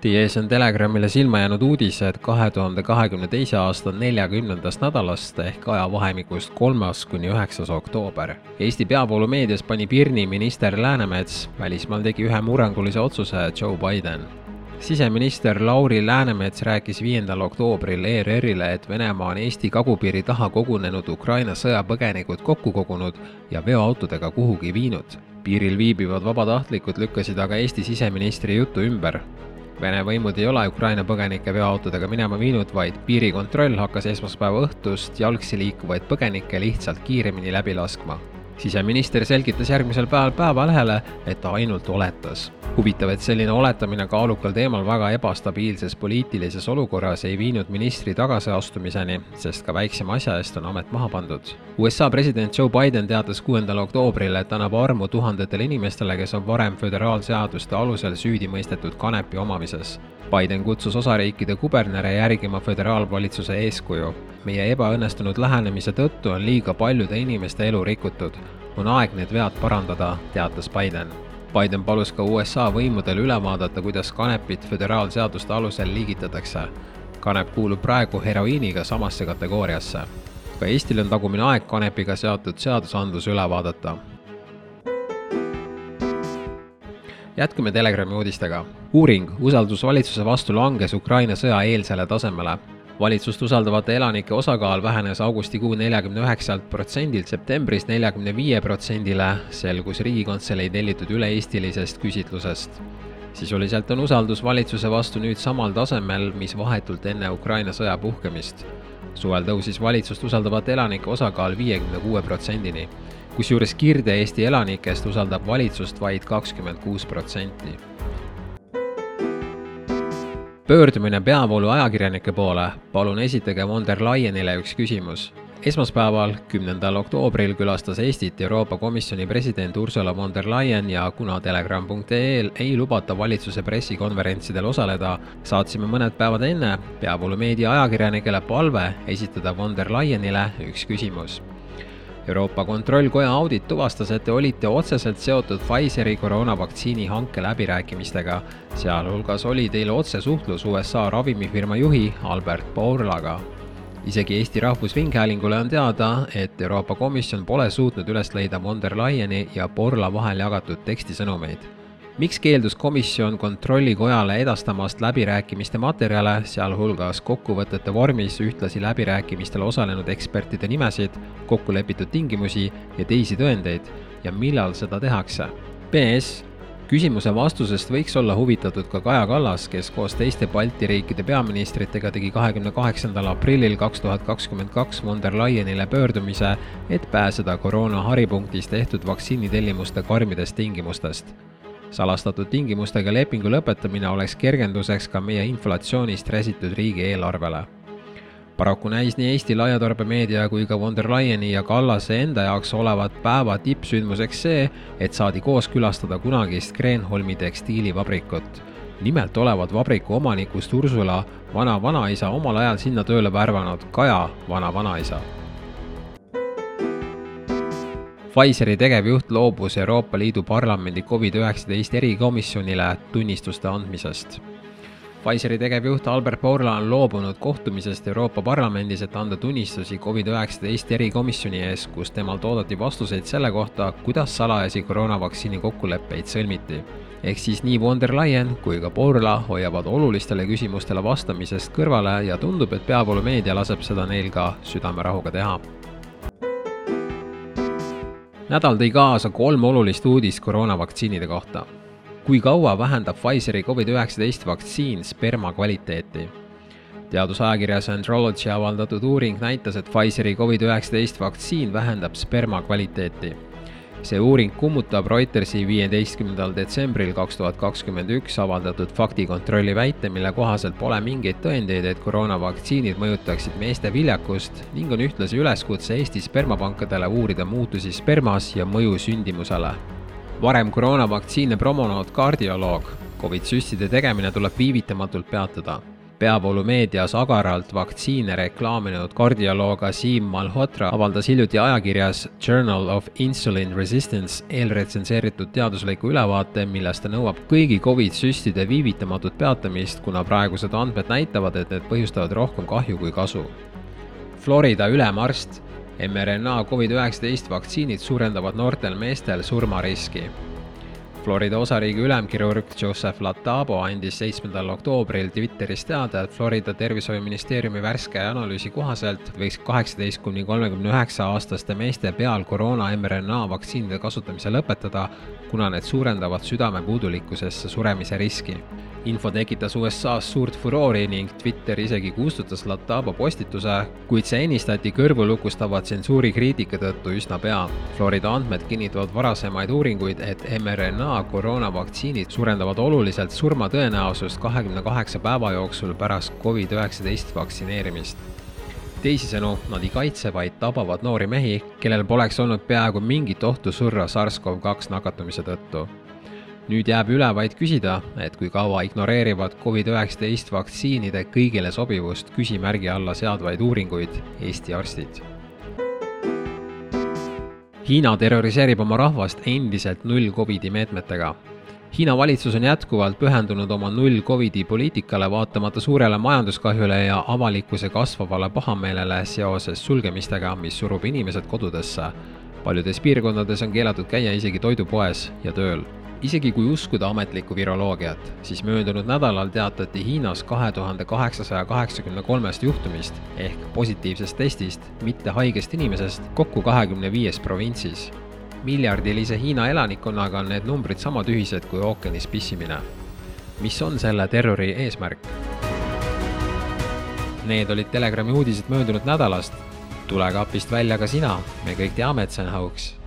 Teie ees on Telegramile silma jäänud uudised kahe tuhande kahekümne teise aasta neljakümnendast nädalast ehk ajavahemikust kolmas kuni üheksas oktoober. Eesti peavoolumeedias pani pirni minister Läänemets, välismaal tegi ühe murrangulise otsuse Joe Biden. siseminister Lauri Läänemets rääkis viiendal oktoobril ERR-ile, et Venemaa on Eesti kagupiiri taha kogunenud Ukraina sõjapõgenikud kokku kogunud ja veoautodega kuhugi viinud piiril viibivad vabatahtlikud lükkasid aga Eesti siseministri jutu ümber Vene võimud ei ole Ukraina põgenikke veoautodega minema viinud, vaid piirikontroll hakkas esmaspäeva õhtust jalgsi liikuvaid põgenikke lihtsalt kiiremini läbi laskma. Siseminister selgitas järgmisel päeval Päevalehele, et ta ainult oletas huvitav, et selline oletamine kaalukal teemal väga ebastabiilses poliitilises olukorras ei viinud ministri tagasiastumiseni, sest ka väiksema asja eest on amet maha pandud. USA president Joe Biden teatas kuuendal oktoobril, et annab armu tuhandetele inimestele, kes on varem föderaalseaduste alusel süüdi mõistetud kanepi omamises. Biden kutsus osariikide kubernere järgima föderaalvalitsuse eeskuju. meie ebaõnnestunud lähenemise tõttu on liiga paljude inimeste elu rikutud. On aeg need vead parandada, teatas Biden Biden palus ka USA võimudel üle vaadata, kuidas kanepit föderaalseaduste alusel liigitatakse. kanep kuulub praegu heroiiniga samasse kategooriasse. ka Eestil on tagumine aeg kanepiga seotud seadusandlus üle vaadata. jätkame Telegrami uudistega. uuring usaldus valitsuse vastu langes Ukraina sõja eelsele tasemele valitsust usaldavate elanike osakaal vähenes augustikuu neljakümne üheksalt protsendilt septembris neljakümne viie protsendile, selgus Riigikantselei tellitud üle-eestilisest küsitlusest. sisuliselt on usaldus valitsuse vastu nüüd samal tasemel, mis vahetult enne Ukraina sõja puhkemist. suvel tõusis valitsust usaldavate elanike osakaal viiekümne kuue protsendini, kusjuures Kirde-Eesti elanikest usaldab valitsust vaid kakskümmend kuus protsenti pöördumine peavoolu ajakirjanike poole, palun esitage von der Leyenile üks küsimus. esmaspäeval, kümnendal oktoobril külastas Eestit Euroopa Komisjoni president Ursula von der Leyen ja kuna telegram.ee-l ei lubata valitsuse pressikonverentsidel osaleda, saatsime mõned päevad enne peavoolumeedia ajakirjanikele palve esitada von der Leyenile üks küsimus Euroopa Kontrollkoja audit tuvastas, et te olite otseselt seotud Pfizeri koroonavaktsiini hanke läbirääkimistega, sealhulgas oli teil otsesuhtlus USA ravimifirma juhi Albert Bourlaga. isegi Eesti Rahvusringhäälingule on teada, et Euroopa Komisjon pole suutnud üles leida von der Leyeni ja Borla vahel jagatud tekstisõnumeid miks keeldus komisjon kontrollikojale edastamast läbirääkimiste materjale, sealhulgas kokkuvõtete vormis ühtlasi läbirääkimistel osalenud ekspertide nimesid, kokkulepitud tingimusi ja teisi tõendeid ja millal seda tehakse? PS küsimuse vastusest võiks olla huvitatud ka Kaja Kallas, kes koos teiste Balti riikide peaministritega tegi kahekümne kaheksandal aprillil kaks tuhat kakskümmend kaks von der Leyenile pöördumise, et pääseda koroona haripunktis tehtud vaktsiinitellimuste karmidest tingimustest salastatud tingimustega lepingu lõpetamine oleks kergenduseks ka meie inflatsioonist räsitud riigieelarvele. paraku näis nii Eesti laiatarbemeedia kui ka von der Leyeni ja Kallase enda jaoks olevat päeva tippsündmuseks see, et saadi koos külastada kunagist Kreenholmi tekstiilivabrikut. nimelt olevat vabriku omanikust Ursula vana-vanaisa omal ajal sinna tööle värvanud Kaja vana-vanaisa Pfizeri tegevjuht loobus Euroopa Liidu Parlamendi Covid-19 erikomisjonile tunnistuste andmisest. Pfizeri tegevjuht Albert Bourla on loobunud kohtumisest Euroopa Parlamendis, et anda tunnistusi Covid-19 erikomisjoni ees, kus temalt oodati vastuseid selle kohta, kuidas salajasi koroonavaktsiini kokkuleppeid sõlmiti. ehk siis nii von der Leyen kui ka Bourla hoiavad olulistele küsimustele vastamisest kõrvale ja tundub, et peavoolumeedia laseb seda neil ka südamerahuga teha nädal tõi kaasa kolm olulist uudist koroonavaktsiinide kohta. kui kaua vähendab Pfizeri Covid-19 vaktsiin sperma kvaliteeti? teadusajakirjas Andrology avaldatud uuring näitas, et Pfizeri Covid-19 vaktsiin vähendab sperma kvaliteeti see uuring kummutab Reutersi viieteistkümnendal detsembril kaks tuhat kakskümmend üks avaldatud faktikontrolli väite, mille kohaselt pole mingeid tõendeid, et koroonavaktsiinid mõjutaksid meeste viljakust ning on ühtlasi üleskutse Eesti spermapankadele uurida muutusi spermas ja mõju sündimusele. varem koroonavaktsiine promonud kardioloog, Covid süstide tegemine tuleb viivitamatult peatada peavoolumeedias agaralt vaktsiine reklaaminud kardioloog Asim Malhotra avaldas hiljuti ajakirjas Journal of Insulin Resistance eelretsenseeritud teadusliku ülevaate, milles ta nõuab kõigi Covid-süstide viivitamatut peatamist, kuna praegused andmed näitavad, et need põhjustavad rohkem kahju kui kasu. Florida ülemarst mRNA Covid-19 vaktsiinid suurendavad noortel meestel surmariski Florida osariigi ülemkirurg Joseph Latabo andis seitsmendal oktoobril Twitteris teada, et Florida tervishoiuministeeriumi värske analüüsi kohaselt võiks kaheksateist kuni kolmekümne üheksa aastaste meeste peal koroona mRNA vaktsiinide kasutamise lõpetada, kuna need suurendavad südamepuudulikkusesse suremise riski info tekitas USA-s suurt furoori ning Twitter isegi kustutas Latabo postituse, kuid see ennistati kõrvulukustava tsensuuri kriitika tõttu üsna pea. Florida andmed kinnitavad varasemaid uuringuid, et mRNA koroonavaktsiinid suurendavad oluliselt surmatõenäosust kahekümne kaheksa päeva jooksul pärast Covid-19 vaktsineerimist teisisõnu, nad ei kaitse, vaid tabavad noori mehi, kellel poleks olnud peaaegu mingit ohtu surra SARS-CoV-2 nakatumise tõttu nüüd jääb üle vaid küsida, et kui kaua ignoreerivad Covid-19 vaktsiinide kõigile sobivust küsimärgi alla seadvaid uuringuid Eesti arstid. Hiina terroriseerib oma rahvast endiselt null Covidi meetmetega. Hiina valitsus on jätkuvalt pühendunud oma null Covidi poliitikale, vaatamata suurele majanduskahjule ja avalikkuse kasvavale pahameelele seoses sulgemistega, mis surub inimesed kodudesse. paljudes piirkondades on keelatud käia isegi toidupoes ja tööl isegi kui uskuda ametlikku viroloogiat, siis möödunud nädalal teatati Hiinas kahe tuhande kaheksasaja kaheksakümne kolmest juhtumist ehk positiivsest testist, mitte haigest inimesest, kokku kahekümne viies provintsis. miljardilise Hiina elanikkonnaga on need numbrid sama tühised kui ookeanis pissimine. mis on selle terrori eesmärk? Need olid Telegrami uudised möödunud nädalast. tule kapist välja ka sina, me kõik teame, et see on hauks